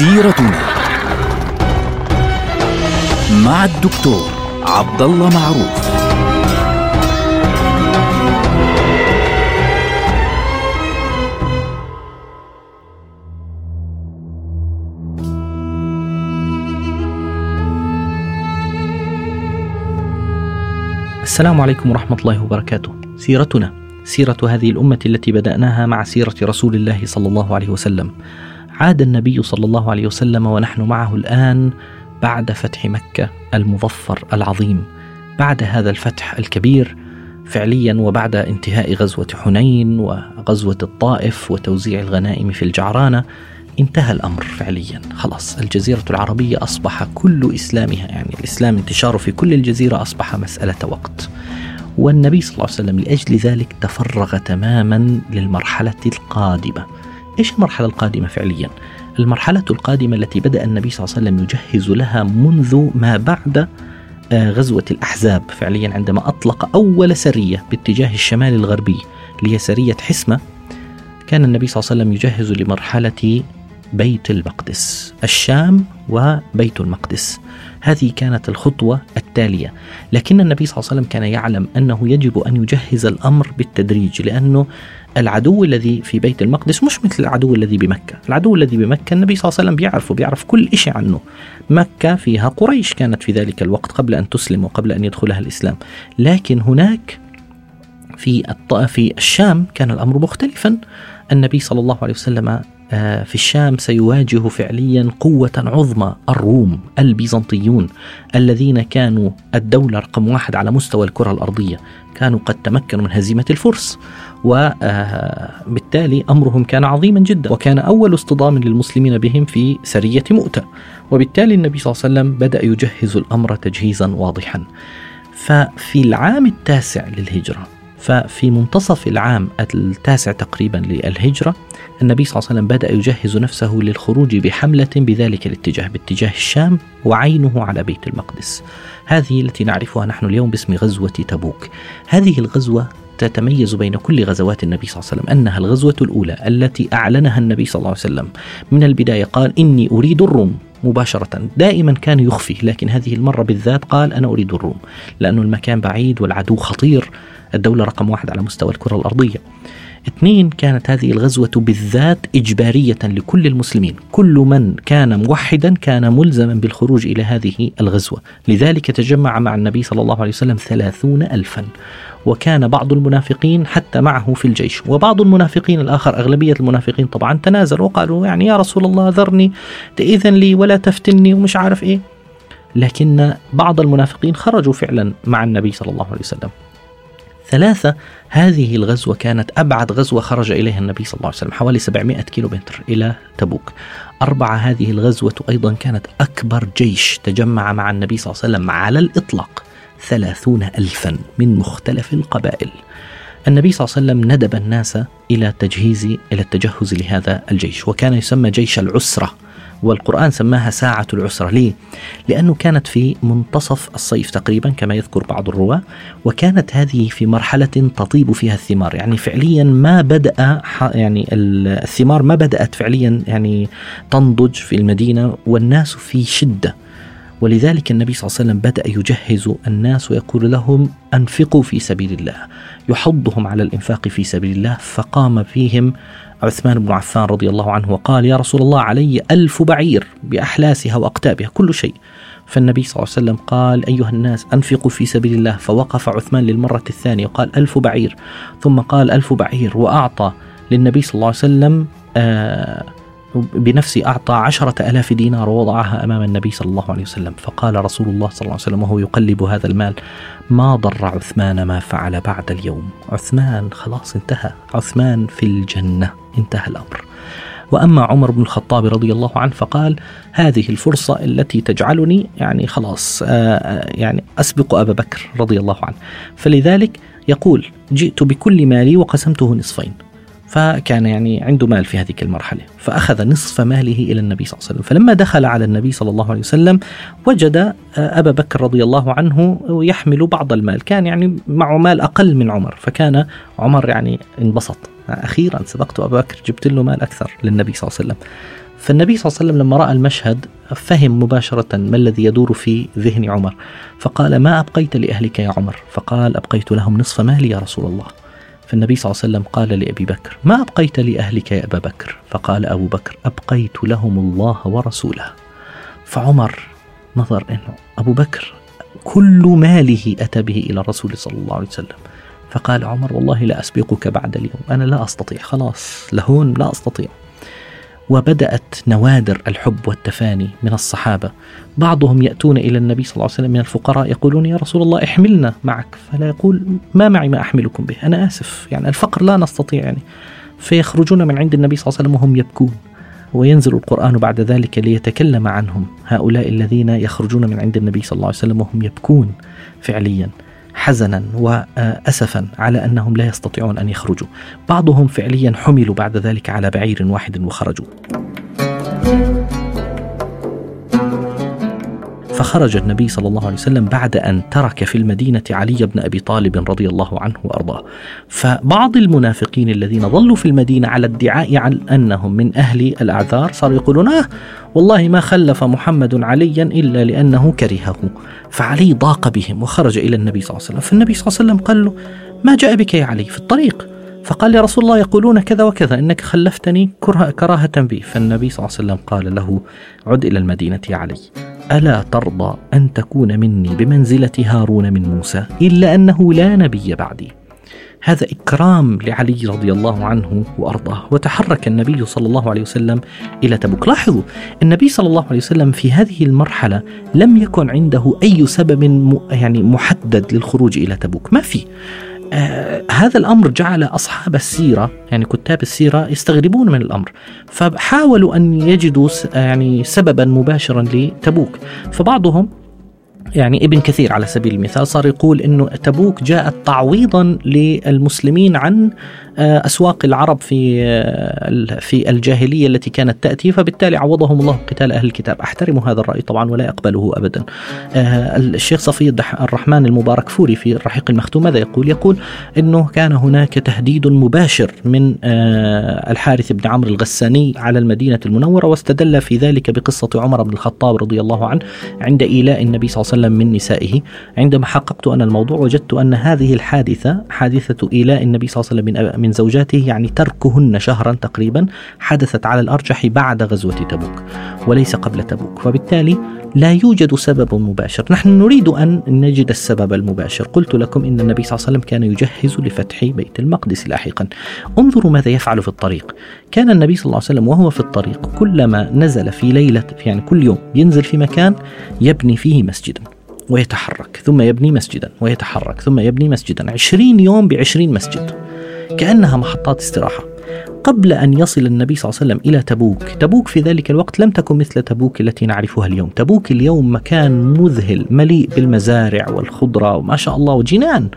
سيرتنا مع الدكتور عبد الله معروف السلام عليكم ورحمة الله وبركاته. سيرتنا سيرة هذه الأمة التي بدأناها مع سيرة رسول الله صلى الله عليه وسلم. عاد النبي صلى الله عليه وسلم ونحن معه الآن بعد فتح مكة المظفر العظيم. بعد هذا الفتح الكبير فعليا وبعد انتهاء غزوة حنين وغزوة الطائف وتوزيع الغنائم في الجعرانة انتهى الأمر فعليا. خلاص الجزيرة العربية أصبح كل إسلامها يعني الإسلام انتشاره في كل الجزيرة أصبح مسألة وقت. والنبي صلى الله عليه وسلم لأجل ذلك تفرغ تماما للمرحلة القادمة. إيش المرحلة القادمة فعليا؟ المرحلة القادمة التي بدأ النبي صلى الله عليه وسلم يجهز لها منذ ما بعد آه، غزوة الأحزاب فعليا عندما أطلق أول سرية باتجاه الشمال الغربي اللي هي سرية حسمة. كان النبي صلى الله عليه وسلم يجهز لمرحلة بيت المقدس الشام وبيت المقدس. هذه كانت الخطوة التالية. لكن النبي صلى الله عليه وسلم كان يعلم أنه يجب أن يجهز الأمر بالتدريج لأنه العدو الذي في بيت المقدس مش مثل العدو الذي بمكة. العدو الذي بمكة النبي صلى الله عليه وسلم بيعرفه بيعرف كل شيء عنه. مكة فيها قريش كانت في ذلك الوقت قبل أن تسلم وقبل أن يدخلها الإسلام. لكن هناك في في الشام كان الأمر مختلفا. النبي صلى الله عليه وسلم في الشام سيواجه فعليا قوة عظمى الروم البيزنطيون الذين كانوا الدولة رقم واحد على مستوى الكرة الأرضية. كانوا قد تمكنوا من هزيمة الفرس وبالتالي آه، أمرهم كان عظيما جدا. وكان أول اصطدام للمسلمين بهم في سرية مؤتة. وبالتالي النبي صلى الله عليه وسلم بدأ يجهز الأمر تجهيزا واضحا. ففي العام التاسع للهجرة ففي منتصف العام التاسع تقريبا للهجرة النبي صلى الله عليه وسلم بدأ يجهز نفسه للخروج بحملة بذلك الاتجاه باتجاه الشام وعينه على بيت المقدس. هذه التي نعرفها نحن اليوم باسم غزوة تبوك. هذه الغزوة تتميز بين كل غزوات النبي صلى الله عليه وسلم أنها الغزوة الأولى التي أعلنها النبي صلى الله عليه وسلم. من البداية قال إني أريد الروم. مباشرة دائما كان يخفي لكن هذه المرة بالذات قال أنا أريد الروم. لأن المكان بعيد والعدو خطير. الدولة رقم واحد على مستوى الكرة الأرضية. اثنين كانت هذه الغزوة بالذات إجبارية لكل المسلمين. كل من كان موحدا كان ملزما بالخروج إلى هذه الغزوة. لذلك تجمع مع النبي صلى الله عليه وسلم ثلاثون ألفا. وكان بعض المنافقين حتى معه في الجيش. وبعض المنافقين الآخر أغلبية المنافقين طبعا تنازلوا وقالوا يعني يا رسول الله ذرني إذن لي ولا تفتني ومش عارف إيه. لكن بعض المنافقين خرجوا فعلا مع النبي صلى الله عليه وسلم. ثلاثة هذه الغزوة كانت أبعد غزوة خرج إليها النبي صلى الله عليه وسلم حوالي 700 كيلو متر إلى تبوك. أربعة هذه الغزوة أيضا كانت أكبر جيش تجمع مع النبي صلى الله عليه وسلم على الإطلاق ثلاثون ألفا من مختلف القبائل. النبي صلى الله عليه وسلم ندب الناس إلى التجهيز إلى التجهز لهذا الجيش وكان يسمى جيش العسرة. والقرآن سماها ساعة العسرة ليه؟ لأنه كانت في منتصف الصيف تقريبا كما يذكر بعض الرواة وكانت هذه في مرحلة تطيب فيها الثمار يعني فعليا ما بدأ يعني الثمار ما بدأت فعليا يعني تنضج في المدينة والناس في شدة ولذلك النبي صلى الله عليه وسلم بدأ يجهز الناس ويقول لهم أنفقوا في سبيل الله. يحضهم على الإنفاق في سبيل الله. فقام فيهم عثمان بن عفان رضي الله عنه وقال يا رسول الله علي ألف بعير بأحلاسها وأقتابها كل شيء. فالنبي صلى الله عليه وسلم قال أيها الناس أنفقوا في سبيل الله. فوقف عثمان للمرة الثانية وقال ألف بعير. ثم قال ألف بعير. وأعطى للنبي صلى الله عليه وسلم آه بنفسه أعطى عشرة ألاف دينار ووضعها أمام النبي صلى الله عليه وسلم. فقال رسول الله صلى الله عليه وسلم وهو يقلب هذا المال ما ضر عثمان ما فعل بعد اليوم. عثمان خلاص انتهى. عثمان في الجنة انتهى الأمر. وأما عمر بن الخطاب رضي الله عنه فقال هذه الفرصة التي تجعلني يعني خلاص آه، آه، يعني أسبق أبا بكر رضي الله عنه. فلذلك يقول جئت بكل مالي وقسمته نصفين. فكان يعني عنده مال في هذه المرحلة فأخذ نصف ماله إلى النبي صلى الله عليه وسلم. فلما دخل على النبي صلى الله عليه وسلم وجد آه، أبا بكر رضي الله عنه يحمل بعض المال كان يعني معه مال أقل من عمر فكان عمر يعني انبسط. أخيرا سبقت أبا بكر جبت له مال أكثر للنبي صلى الله عليه وسلم. فالنبي صلى الله عليه وسلم لما رأى المشهد فهم مباشرة ما الذي يدور في ذهن عمر. فقال ما أبقيت لأهلك يا عمر؟ فقال أبقيت لهم نصف مالي يا رسول الله. فالنبي صلى الله عليه وسلم قال لأبي بكر ما أبقيت لأهلك يا أبا بكر؟ فقال أبو بكر أبقيت لهم الله ورسوله. فعمر نظر أنه أبو بكر كل ماله أتى به إلى الرسول صلى الله عليه وسلم. فقال عمر والله لا أسبقك بعد اليوم أنا لا أستطيع خلاص لهون لا أستطيع. وبدأت نوادر الحب والتفاني من الصحابة. بعضهم يأتون إلى النبي صلى الله عليه وسلم من الفقراء يقولون يا رسول الله احملنا معك. فلا يقول ما معي ما أحملكم به. أنا آسف. يعني الفقر لا نستطيع يعني. فيخرجون من عند النبي صلى الله عليه وسلم وهم يبكون. وينزل القرآن بعد ذلك ليتكلم عنهم. هؤلاء الذين يخرجون من عند النبي صلى الله عليه وسلم وهم يبكون فعليا. حزنا وأسفا على أنهم لا يستطيعون أن يخرجوا. بعضهم فعليا حملوا بعد ذلك على بعير واحد وخرجوا. فخرج النبي صلى الله عليه وسلم بعد أن ترك في المدينة علي بن أبي طالب رضي الله عنه وأرضاه. فبعض المنافقين الذين ظلوا في المدينة على ادعاء عن أنهم من أهل الأعذار صاروا يقولون آه والله ما خلف محمد عليا إلا لأنه كرهه. فعلي ضاق بهم وخرج إلى النبي صلى الله عليه وسلم، فالنبي صلى الله عليه وسلم قال له: ما جاء بك يا علي في الطريق؟ فقال يا رسول الله يقولون كذا وكذا إنك خلفتني كراهة بي فالنبي صلى الله عليه وسلم قال له عد إلى المدينة يا علي ألا ترضى أن تكون مني بمنزلة هارون من موسى إلا أنه لا نبي بعدي. هذا إكرام لعلي رضي الله عنه وأرضاه. وتحرك النبي صلى الله عليه وسلم إلى تبوك. لاحظوا النبي صلى الله عليه وسلم في هذه المرحلة لم يكن عنده أي سبب يعني محدد للخروج إلى تبوك. ما في؟ آه هذا الأمر جعل أصحاب السيرة يعني كتاب السيرة يستغربون من الأمر. فحاولوا أن يجدوا يعني سببا مباشرا لتبوك. فبعضهم يعني ابن كثير على سبيل المثال صار يقول إنه تبوك جاءت تعويضا للمسلمين عن آه، أسواق العرب في آه، في الجاهلية التي كانت تأتي فبالتالي عوضهم الله قتال أهل الكتاب. أحترم هذا الرأي طبعا ولا اقبله ابدا. آه، الشيخ صفي الرحمن المبارك فوري في الرحيق المختوم ماذا يقول؟ يقول إنه كان هناك تهديد مباشر من الحارث بن عمرو الغساني على المدينة المنورة واستدل في ذلك بقصة عمر بن الخطاب رضي الله عنه عند إيلاء النبي صلى الله عليه وسلم من نسائه. عندما حققت أنا الموضوع وجدت أن هذه الحادثة حادثة إيلاء النبي صلى الله عليه وسلم من من زوجاته يعني تركهن شهرا تقريبا حدثت على الأرجح بعد غزوة تبوك وليس قبل تبوك. وبالتالي لا يوجد سبب مباشر. نحن نريد أن نجد السبب المباشر. قلت لكم إن النبي صلى الله عليه وسلم كان يجهز لفتح بيت المقدس لاحقا. انظروا ماذا يفعل في الطريق. كان النبي صلى الله عليه وسلم وهو في الطريق كلما نزل في ليلة يعني كل يوم ينزل في مكان يبني فيه مسجدا. ويتحرك ثم يبني مسجدا ويتحرك ثم يبني مسجدا. عشرين يوم بعشرين مسجد. كأنها محطات استراحة. قبل أن يصل النبي صلى الله عليه وسلم إلى تبوك تبوك في ذلك الوقت لم تكن مثل تبوك التي نعرفها اليوم. تبوك اليوم مكان مذهل مليء بالمزارع والخضرة وما شاء الله وجنان.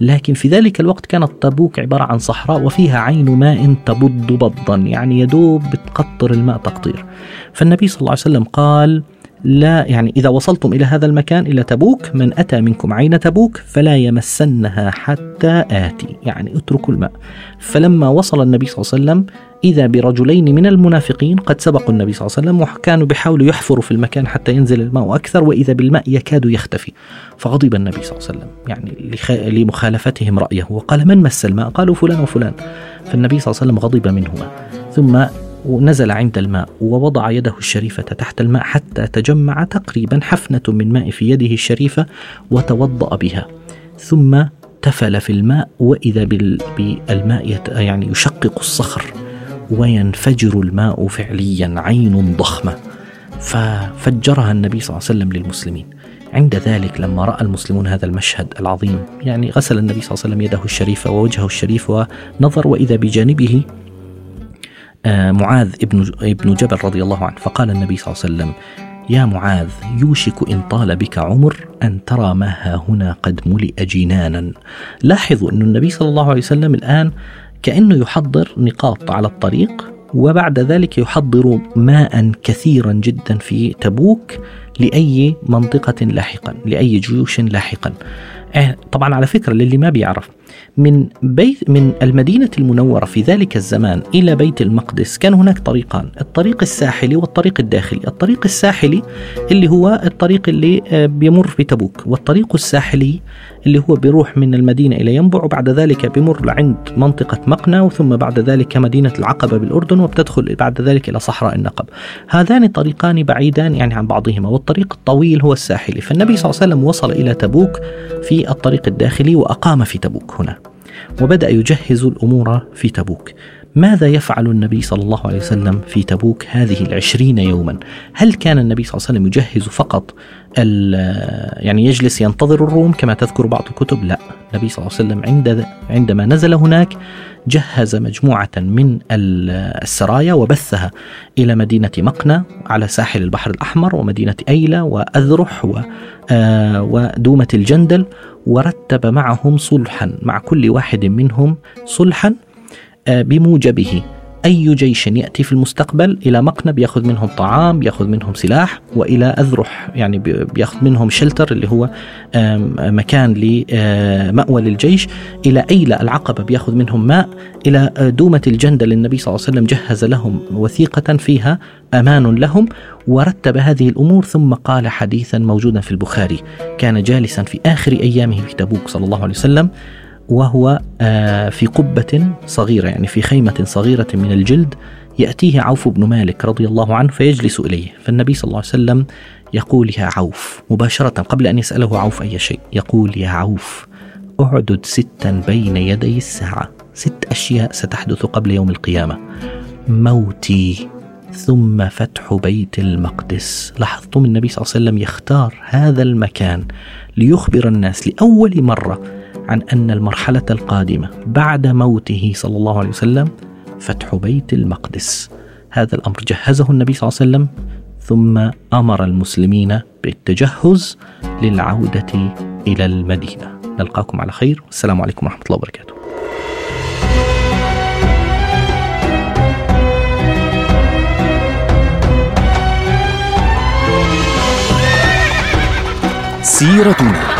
لكن في ذلك الوقت كانت تبوك عبارة عن صحراء وفيها عين ماء تبض بضا يعني يدوب بتقطر الماء تقطير. فالنبي صلى الله عليه وسلم قال لا يعني إذا وصلتم إلى هذا المكان إلى تبوك من أتى منكم عين تبوك فلا يمسنها حتى آتي يعني اتركوا الماء. فلما وصل النبي صلى الله عليه وسلم إذا برجلين من المنافقين قد سبقوا النبي صلى الله عليه وسلم وكانوا بيحاولوا يحفروا في المكان حتى ينزل الماء أكثر وإذا بالماء يكاد يختفي. فغضب النبي صلى الله عليه وسلم يعني لمخالفتهم رأيه وقال من مس الماء؟ قالوا فلان وفلان. فالنبي صلى الله عليه وسلم غضب منهما. ثم ونزل عند الماء ووضع يده الشريفة تحت الماء حتى تجمع تقريبا حفنة من ماء في يده الشريفة وتوضأ بها. ثم تفل في الماء وإذا بالماء يعني يشقق الصخر وينفجر الماء فعليا عين ضخمة. ففجرها النبي صلى الله عليه وسلم للمسلمين. عند ذلك لما رأى المسلمون هذا المشهد العظيم يعني غسل النبي صلى الله عليه وسلم يده الشريفة ووجهه الشريف ونظر وإذا بجانبه معاذ ابن ابن جبل رضي الله عنه. فقال النبي صلى الله عليه وسلم يا معاذ يوشك إن طال بك عمر أن ترى ما ها هنا قد ملئ جنانا. لاحظوا أن النبي صلى الله عليه وسلم الآن كأنه يحضر نقاط على الطريق وبعد ذلك يحضر ماء كثيرا جدا في تبوك لأي منطقة لاحقا لأي جيوش لاحقا. آه، طبعا على فكرة للي ما بيعرف من بيت من المدينة المنورة في ذلك الزمان إلى بيت المقدس كان هناك طريقان الطريق الساحلي والطريق الداخلي. الطريق الساحلي اللي هو الطريق اللي آه، بيمر في تبوك والطريق الساحلي اللي هو بيروح من المدينة إلى ينبع وبعد ذلك بيمر عند منطقة مقنى وثم بعد ذلك مدينة العقبة بالأردن وبتدخل بعد ذلك إلى صحراء النقب. هذان طريقان بعيدان يعني عن بعضهما والطريق الطويل هو الساحلي. فالنبي صلى الله عليه وسلم وصل إلى تبوك في الطريق الداخلي وأقام في تبوك هنا وبدأ يجهز الأمور في تبوك. ماذا يفعل النبي صلى الله عليه وسلم في تبوك هذه العشرين يوما؟ هل كان النبي صلى الله عليه وسلم يجهز فقط يعني يجلس ينتظر الروم كما تذكر بعض الكتب؟ لا النبي صلى الله عليه وسلم عند عندما نزل هناك جهز مجموعة من السرايا وبثها إلى مدينة مقنى على ساحل البحر الأحمر ومدينة أيلة وأذرح آه، ودومة الجندل ورتب معهم صلحا مع كل واحد منهم صلحا بموجبه. أي جيش يأتي في المستقبل إلى مقنى بياخذ منهم طعام بياخذ منهم سلاح وإلى أذرح يعني بيأخذ منهم شلتر اللي هو مكان لمأوى للجيش. إلى أيلة العقبة بيأخذ منهم ماء. إلى آه، دومة الجندل النبي صلى الله عليه وسلم جهز لهم وثيقة فيها أمان لهم ورتب هذه الأمور ثم قال حديثا موجودا في البخاري كان جالسا في آخر أيامه في تبوك صلى الله عليه وسلم وهو آه، في قبة صغيرة يعني في خيمة صغيرة من الجلد يأتيه عوف بن مالك رضي الله عنه فيجلس إليه. فالنبي صلى الله عليه وسلم يقول يا عوف. مباشرة قبل أن يسأله عوف أي شيء يقول يا عوف أعدد ستا بين يدي الساعة. ست أشياء ستحدث قبل يوم القيامة. موتي ثم فتح بيت المقدس. لاحظتم النبي صلى الله عليه وسلم يختار هذا المكان ليخبر الناس لأول مرة عن أن المرحلة القادمة بعد موته صلى الله عليه وسلم فتح بيت المقدس. هذا الأمر جهزه النبي صلى الله عليه وسلم ثم أمر المسلمين بالتجهز للعودة إلى المدينة. نلقاكم على خير والسلام عليكم ورحمة الله وبركاته. سيرتنا.